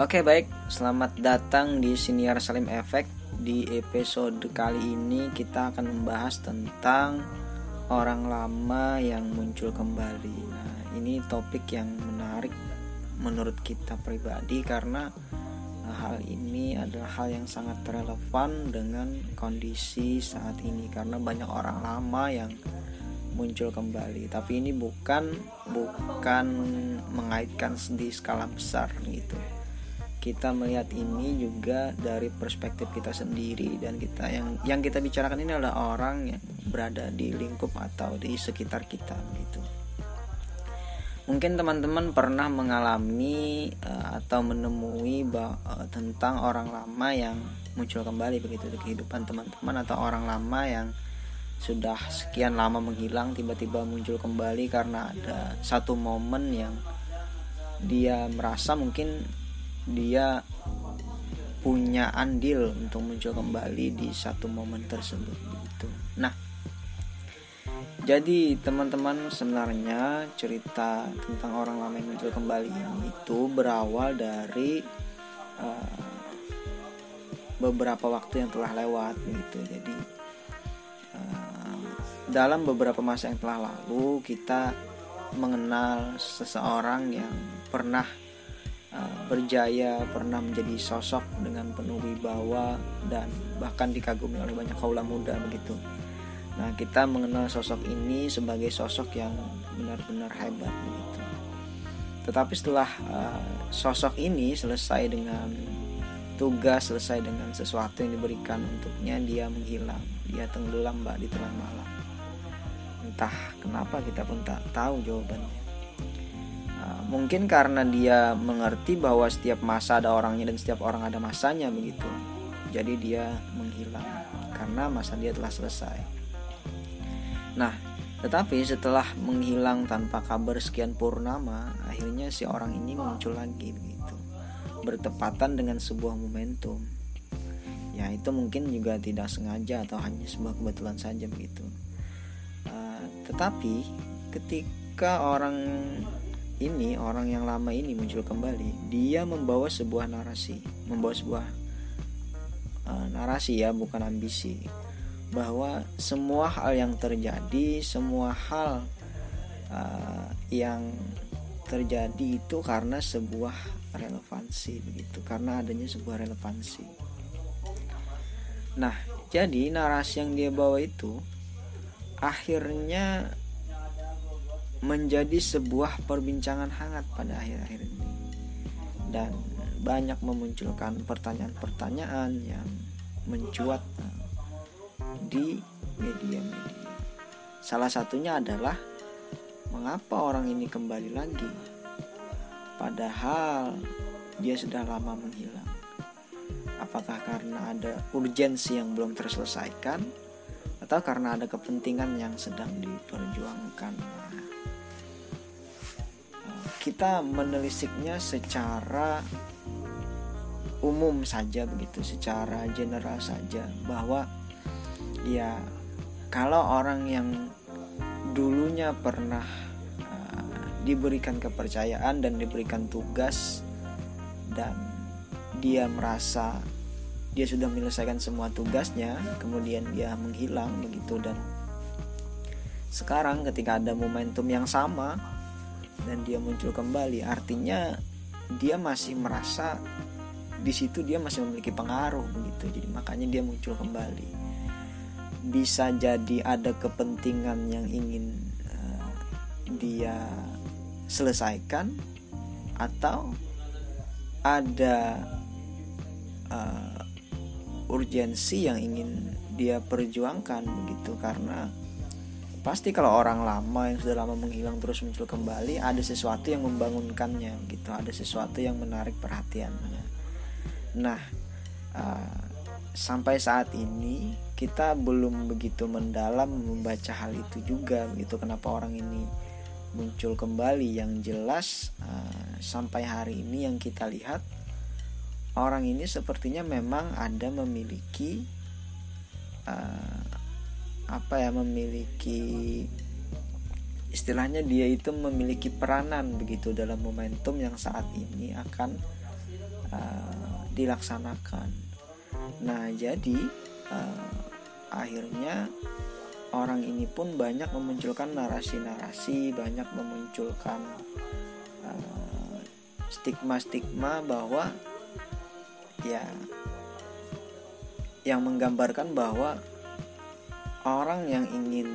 Oke baik, selamat datang di Siniar Salim Effect. Di episode kali ini kita akan membahas tentang orang lama yang muncul kembali. Nah, ini topik yang menarik menurut kita pribadi karena hal ini adalah hal yang sangat relevan dengan kondisi saat ini karena banyak orang lama yang muncul kembali. Tapi ini bukan bukan mengaitkan di skala besar gitu kita melihat ini juga dari perspektif kita sendiri dan kita yang yang kita bicarakan ini adalah orang yang berada di lingkup atau di sekitar kita gitu. Mungkin teman-teman pernah mengalami uh, atau menemui uh, tentang orang lama yang muncul kembali begitu di kehidupan teman-teman atau orang lama yang sudah sekian lama menghilang tiba-tiba muncul kembali karena ada satu momen yang dia merasa mungkin dia punya andil untuk muncul kembali di satu momen tersebut gitu. Nah, jadi teman-teman sebenarnya cerita tentang orang lama yang muncul kembali ini itu berawal dari uh, beberapa waktu yang telah lewat gitu. Jadi uh, dalam beberapa masa yang telah lalu kita mengenal seseorang yang pernah Eh, berjaya, pernah menjadi sosok dengan penuh wibawa dan bahkan dikagumi oleh banyak kaula muda begitu. Nah, kita mengenal sosok ini sebagai sosok yang benar-benar hebat begitu. Tetapi setelah uh, sosok ini selesai dengan tugas, selesai dengan sesuatu yang diberikan untuknya, dia menghilang, dia tenggelam mbak di telan malam. Entah kenapa kita pun tak tahu jawabannya mungkin karena dia mengerti bahwa setiap masa ada orangnya dan setiap orang ada masanya begitu. Jadi dia menghilang karena masa dia telah selesai. Nah tetapi setelah menghilang tanpa kabar sekian purnama akhirnya si orang ini muncul lagi begitu. Bertepatan dengan sebuah momentum. Ya itu mungkin juga tidak sengaja atau hanya sebuah kebetulan saja begitu. Uh, tetapi ketika orang ini orang yang lama ini muncul kembali dia membawa sebuah narasi membawa sebuah uh, narasi ya bukan ambisi bahwa semua hal yang terjadi semua hal uh, yang terjadi itu karena sebuah relevansi begitu karena adanya sebuah relevansi. Nah jadi narasi yang dia bawa itu akhirnya menjadi sebuah perbincangan hangat pada akhir-akhir ini dan banyak memunculkan pertanyaan-pertanyaan yang mencuat di media-media. Salah satunya adalah mengapa orang ini kembali lagi padahal dia sudah lama menghilang. Apakah karena ada urgensi yang belum terselesaikan atau karena ada kepentingan yang sedang diperjuangkan? Kita menelisiknya secara umum saja begitu secara general saja. Bahwa ya kalau orang yang dulunya pernah uh, diberikan kepercayaan dan diberikan tugas dan dia merasa dia sudah menyelesaikan semua tugasnya kemudian dia menghilang begitu. Dan sekarang ketika ada momentum yang sama dan dia muncul kembali. Artinya dia masih merasa di situ dia masih memiliki pengaruh begitu. Jadi makanya dia muncul kembali. Bisa jadi ada kepentingan yang ingin uh, dia selesaikan atau ada uh, urgensi yang ingin dia perjuangkan begitu. Karena pasti kalau orang lama yang sudah lama menghilang terus muncul kembali ada sesuatu yang membangunkannya gitu. Ada sesuatu yang menarik perhatiannya nah uh, sampai saat ini kita belum begitu mendalam membaca hal itu juga gitu. Kenapa orang ini muncul kembali? Yang jelas uh, sampai hari ini yang kita lihat orang ini sepertinya memang ada memiliki uh, apa ya memiliki istilahnya dia itu memiliki peranan begitu dalam momentum yang saat ini akan uh, dilaksanakan. Nah, jadi uh, akhirnya orang ini pun banyak memunculkan narasi-narasi, banyak memunculkan stigma-stigma uh, bahwa ya yang menggambarkan bahwa orang yang ingin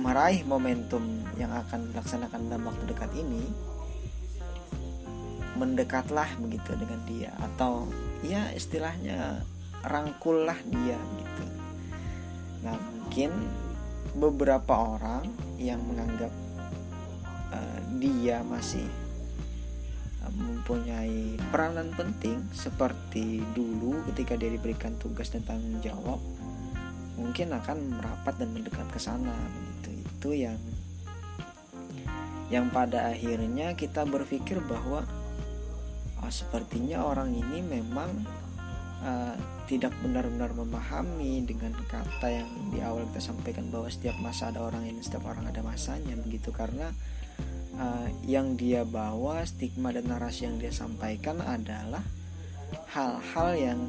meraih momentum yang akan dilaksanakan dalam waktu dekat ini mendekatlah begitu dengan dia atau ya istilahnya rangkullah dia gitu. Nah mungkin beberapa orang yang menganggap uh, dia masih mempunyai peranan penting seperti dulu ketika dia diberikan tugas dan tanggung jawab mungkin akan merapat dan mendekat ke sana begitu. Itu yang yang pada akhirnya kita berpikir bahwa oh, sepertinya orang ini memang uh, tidak benar-benar memahami dengan kata yang di awal kita sampaikan bahwa setiap masa ada orang ini setiap orang ada masanya begitu. Karena uh, yang dia bawa stigma dan narasi yang dia sampaikan adalah hal-hal yang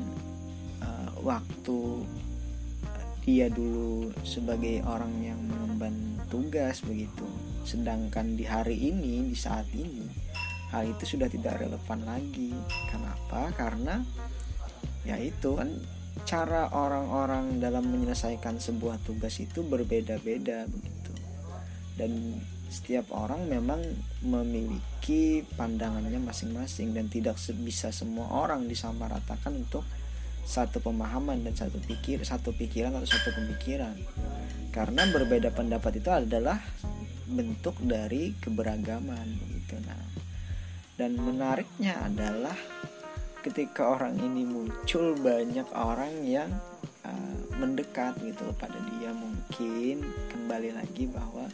uh, waktu dia dulu sebagai orang yang mengemban tugas begitu. Sedangkan di hari ini di saat ini hal itu sudah tidak relevan lagi. Kenapa? Karena ya itu kan cara orang-orang dalam menyelesaikan sebuah tugas itu berbeda-beda begitu dan setiap orang memang memiliki pandangannya masing-masing dan tidak bisa semua orang disamaratakan untuk satu pemahaman dan satu pikir satu pikiran atau satu pemikiran. Karena berbeda pendapat itu adalah bentuk dari keberagaman gitu. Nah dan menariknya adalah ketika orang ini muncul banyak orang yang uh, mendekat gitu pada dia. Mungkin kembali lagi bahwa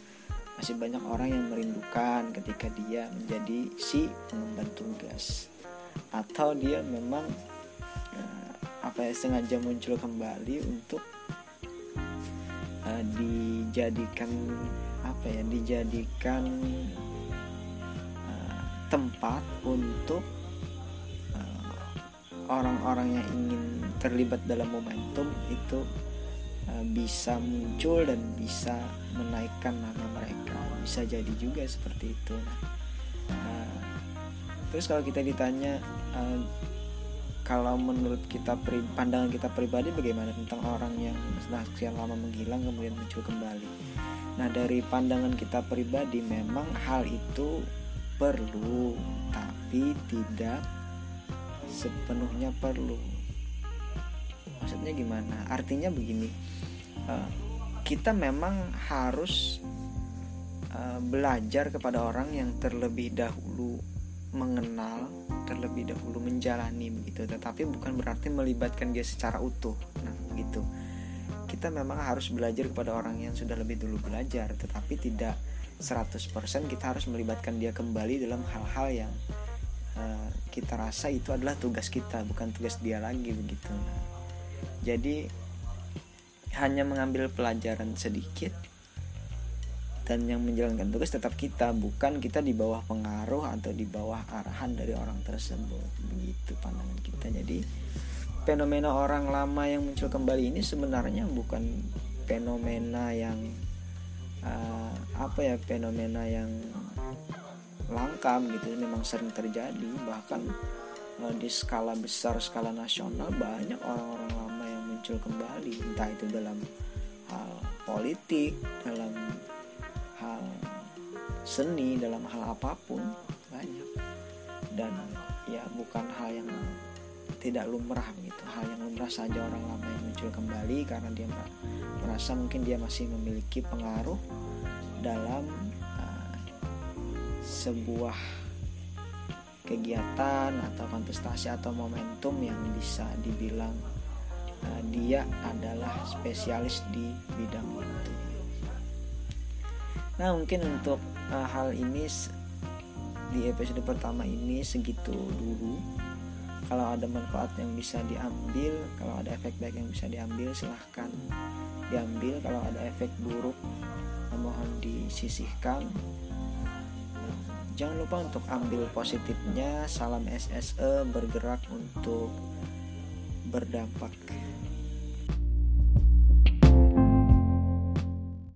masih banyak orang yang merindukan ketika dia menjadi si pengemban tugas atau dia memang apa ya sengaja muncul kembali untuk uh, dijadikan apa ya dijadikan uh, tempat untuk uh, orang-orang yang ingin terlibat dalam momentum itu uh, bisa muncul dan bisa menaikkan nama mereka. Bisa jadi juga seperti itu. Nah, uh, terus kalau kita ditanya uh, kalau menurut kita pandangan kita pribadi bagaimana tentang orang yang sudah sekian lama menghilang kemudian muncul kembali? Nah dari pandangan kita pribadi memang hal itu perlu tapi tidak sepenuhnya perlu maksudnya gimana? Artinya begini eh, kita memang harus eh, belajar kepada orang yang terlebih dahulu mengenal terlebih dahulu menjalani begitu. Tetapi bukan berarti melibatkan dia secara utuh. Nah begitu kita memang harus belajar kepada orang yang sudah lebih dulu belajar tetapi tidak 100% kita harus melibatkan dia kembali dalam hal-hal yang uh, kita rasa itu adalah tugas kita bukan tugas dia lagi begitu. Nah, jadi hanya mengambil pelajaran sedikit dan yang menjalankan tugas tetap kita bukan kita di bawah pengaruh atau di bawah arahan dari orang tersebut. Begitu pandangan kita. Jadi fenomena orang lama yang muncul kembali ini sebenarnya bukan fenomena yang uh, apa ya fenomena yang langka gitu. Memang sering terjadi bahkan di skala besar skala nasional banyak orang-orang lama yang muncul kembali. Entah itu dalam hal politik dalam hal seni dalam hal apa pun banyak. Dan ya bukan hal yang tidak lumrah gitu. Hal yang lumrah saja orang lama yang muncul kembali karena dia merasa mungkin dia masih memiliki pengaruh dalam uh, sebuah kegiatan atau kontestasi atau momentum yang bisa dibilang uh, dia adalah spesialis di bidang itu Nah mungkin untuk uh, hal ini di episode pertama ini segitu dulu. Kalau ada manfaat yang bisa diambil, kalau ada efek baik yang bisa diambil, silahkan diambil. Kalau ada efek buruk, mohon disisihkan. Jangan lupa untuk ambil positifnya. Salam SSE bergerak untuk berdampak